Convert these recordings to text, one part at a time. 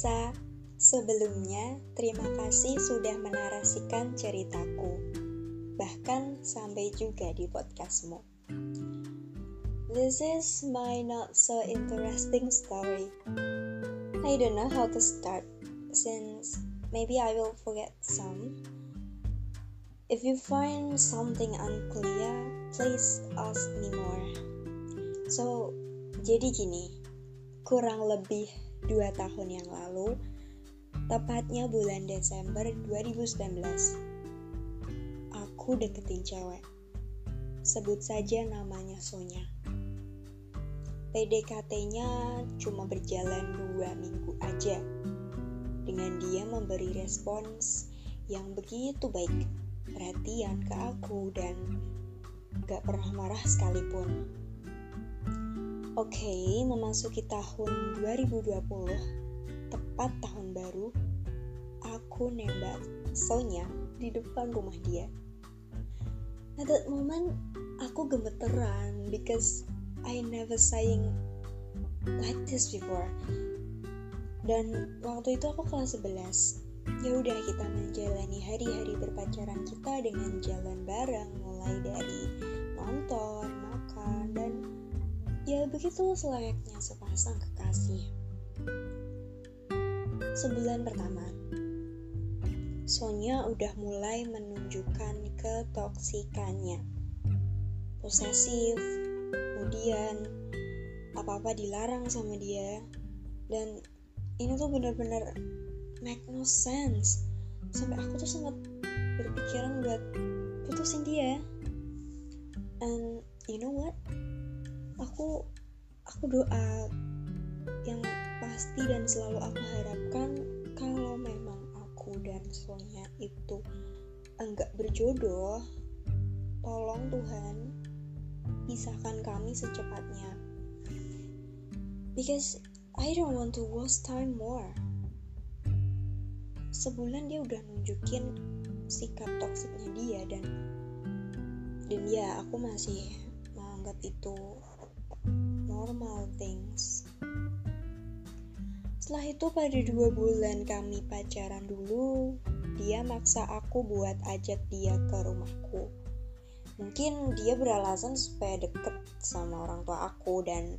Nisa, sebelumnya terima kasih sudah menarasikan ceritaku, bahkan sampai juga di podcastmu. This is my not so interesting story. I don't know how to start, since maybe I will forget some. If you find something unclear, please ask me more. So, jadi gini, kurang lebih dua tahun yang lalu, tepatnya bulan Desember 2019, aku deketin cewek. Sebut saja namanya Sonya. PDKT-nya cuma berjalan dua minggu aja. Dengan dia memberi respons yang begitu baik, perhatian ke aku dan gak pernah marah sekalipun. Oke, okay, memasuki tahun 2020, tepat tahun baru, aku nembak Sonya di depan rumah dia. At that moment, aku gemeteran because I never saying like this before. Dan waktu itu aku kelas 11. Ya udah kita menjalani hari-hari berpacaran kita dengan jalan bareng mulai dari nonton, Ya begitu selayaknya sepasang kekasih. Sebulan pertama, Sonya udah mulai menunjukkan ketoksikannya. Posesif, kemudian apa-apa dilarang sama dia, dan ini tuh bener-bener make no sense. Sampai aku tuh sempat berpikiran buat putusin dia. And you know what? Aku aku doa yang pasti dan selalu aku harapkan kalau memang aku dan Sonya itu enggak berjodoh tolong Tuhan pisahkan kami secepatnya. Because I don't want to waste time more. Sebulan dia udah nunjukin sikap toksiknya dia dan dan ya aku masih menganggap itu normal things. Setelah itu pada dua bulan kami pacaran dulu, dia maksa aku buat ajak dia ke rumahku. Mungkin dia beralasan supaya deket sama orang tua aku dan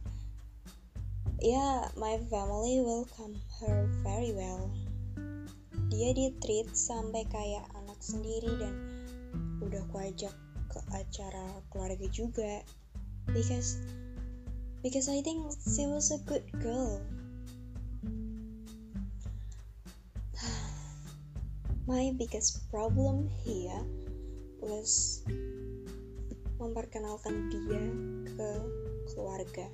ya yeah, my family welcome her very well. Dia di treat sampai kayak anak sendiri dan udah aku ajak ke acara keluarga juga because because I think she was a good girl. My biggest problem here was memperkenalkan dia ke keluarga.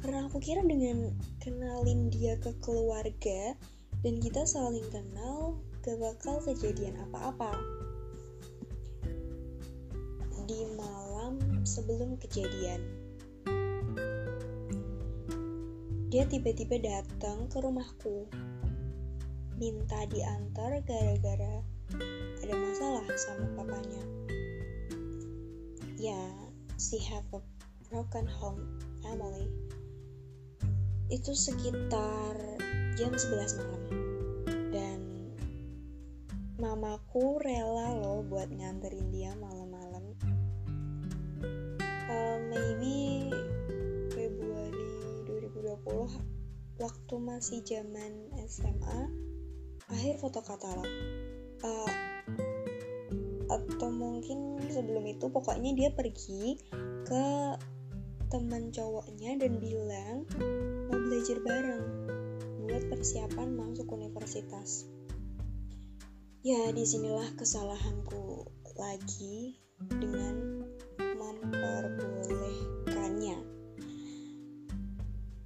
Karena aku kira dengan kenalin dia ke keluarga dan kita saling kenal, gak bakal kejadian apa-apa. Di malam sebelum kejadian, Dia tiba-tiba datang ke rumahku, minta diantar gara-gara ada masalah sama papanya. Ya, she have a broken home family. Itu sekitar jam 11 malam. Dan mamaku rela loh buat nganterin dia malam-malam. Waktu masih zaman SMA akhir foto katalog uh, atau mungkin sebelum itu pokoknya dia pergi ke teman cowoknya dan bilang mau belajar bareng buat persiapan masuk universitas. Ya di sinilah kesalahanku lagi dengan memperbolehkannya.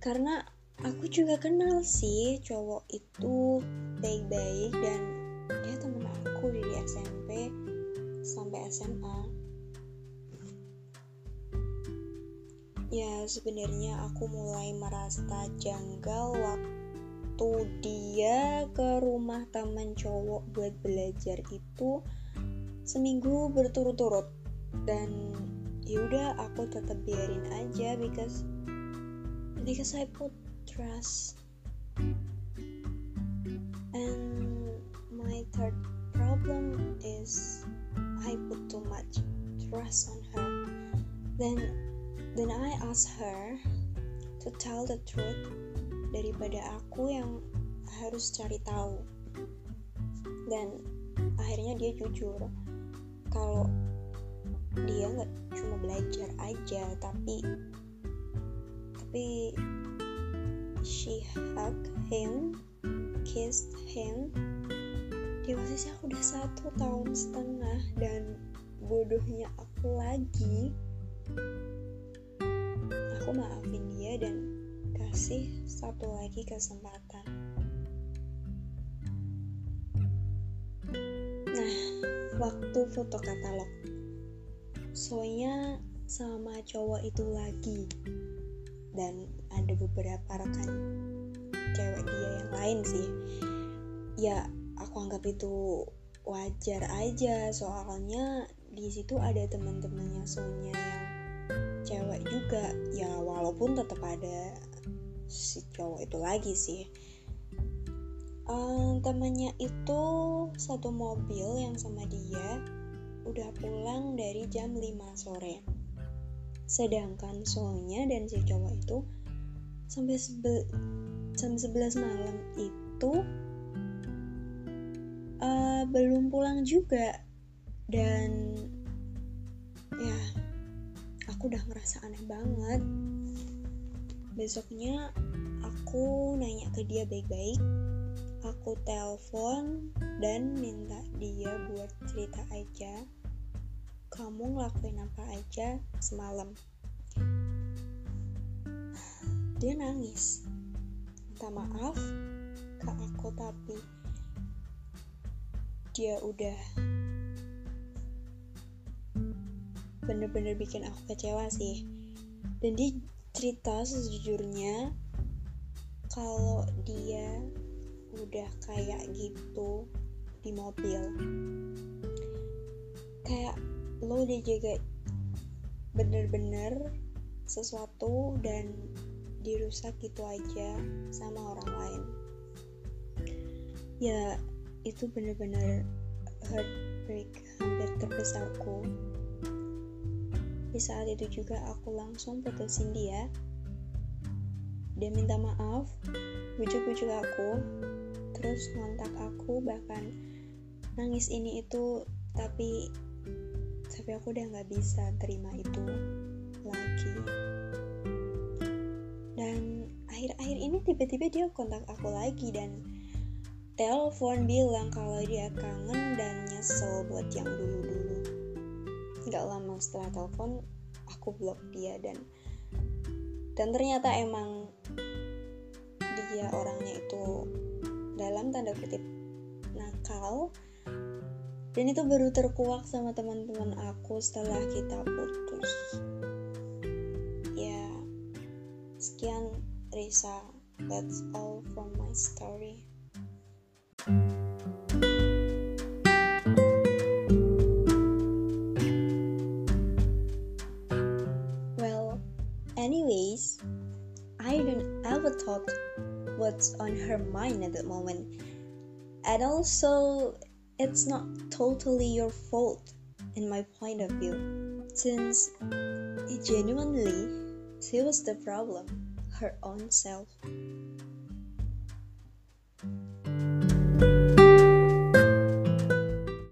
Karena aku juga kenal sih cowok itu baik-baik dan dia temen aku dari SMP sampai SMA ya sebenarnya aku mulai merasa janggal waktu dia ke rumah teman cowok buat belajar itu seminggu berturut-turut. Dan yaudah aku tetap biarin aja because because I put trust And my third problem is I put too much trust on her. Then then I ask her to tell the truth daripada aku yang harus cari tahu. Dan akhirnya dia jujur kalau dia nggak cuma belajar aja tapi tapi she hugged him kissed him. Di posisi aku udah satu tahun setengah dan bodohnya aku lagi. Aku maafin dia dan kasih satu lagi kesempatan. Nah waktu foto katalog. Soalnya sama cowok itu lagi dan ada beberapa rekan cewek dia yang lain sih. Ya aku anggap itu wajar aja. Soalnya di situ ada teman-temannya Sonya yang cewek juga. Ya walaupun tetap ada si cowok itu lagi sih. Um, temannya itu satu mobil yang sama dia udah pulang dari jam 5 sore sedangkan Sonya dan si cowok itu sampai sebe jam 11 malam itu uh, belum pulang juga. Dan ya aku udah ngerasa aneh banget. Besoknya aku nanya ke dia baik-baik. Aku telepon dan minta dia buat cerita aja kamu ngelakuin apa aja semalam. Dia nangis. Minta maaf ke aku tapi dia udah bener-bener bikin aku kecewa sih. Dan dia cerita sejujurnya kalau dia udah kayak gitu di mobil lo udah jaga bener-bener sesuatu dan dirusak gitu aja sama orang lain ya itu bener-bener heartbreak hampir terbesarku di saat itu juga aku langsung putusin dia. Dia minta maaf, bujuk-bujuk aku, terus ngontak aku bahkan nangis ini itu tapi tapi aku udah nggak bisa terima itu lagi. Dan akhir-akhir ini tiba-tiba dia kontak aku lagi dan telepon bilang kalau dia kangen dan nyesel buat yang dulu-dulu. Nggak lama setelah telepon aku blok dia dan dan ternyata emang dia orangnya itu dalam tanda kutip nakal dan itu baru terkuak sama teman-teman aku setelah kita putus. Ya sekian Risa. That's all from my story. Anyways, I don't ever thought what's on her mind at that moment. And also, it's not totally your fault in my point of view, since it genuinely, she was the problem, her own self.